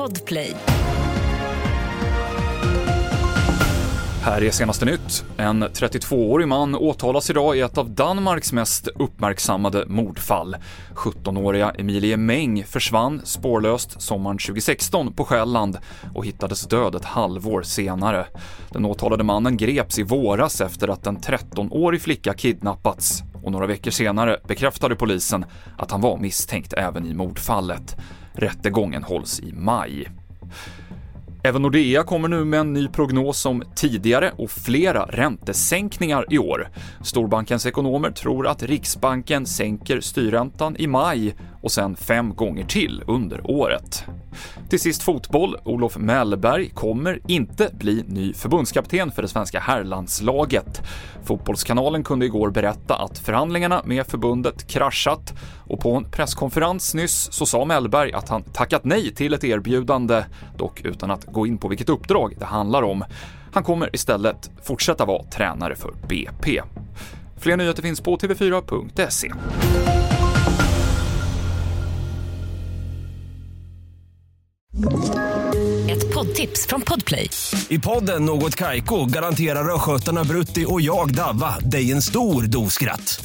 Podplay. Här är senaste nytt. En 32-årig man åtalas idag i ett av Danmarks mest uppmärksammade mordfall. 17-åriga Emilie Meng försvann spårlöst sommaren 2016 på Själland och hittades död ett halvår senare. Den åtalade mannen greps i våras efter att en 13-årig flicka kidnappats och några veckor senare bekräftade polisen att han var misstänkt även i mordfallet. Rättegången hålls i maj. Även Nordea kommer nu med en ny prognos om tidigare och flera räntesänkningar i år. Storbankens ekonomer tror att Riksbanken sänker styrräntan i maj och sen fem gånger till under året. Till sist fotboll. Olof Mellberg kommer inte bli ny förbundskapten för det svenska herrlandslaget. Fotbollskanalen kunde igår berätta att förhandlingarna med förbundet kraschat och på en presskonferens nyss så sa Mellberg att han tackat nej till ett erbjudande, dock utan att gå in på vilket uppdrag det handlar om. Han kommer istället fortsätta vara tränare för BP. Fler nyheter finns på tv4.se. Ett poddtips från Podplay. I podden Något Kaiko garanterar östgötarna Brutti och jag, Davva, dig en stor dos skratt.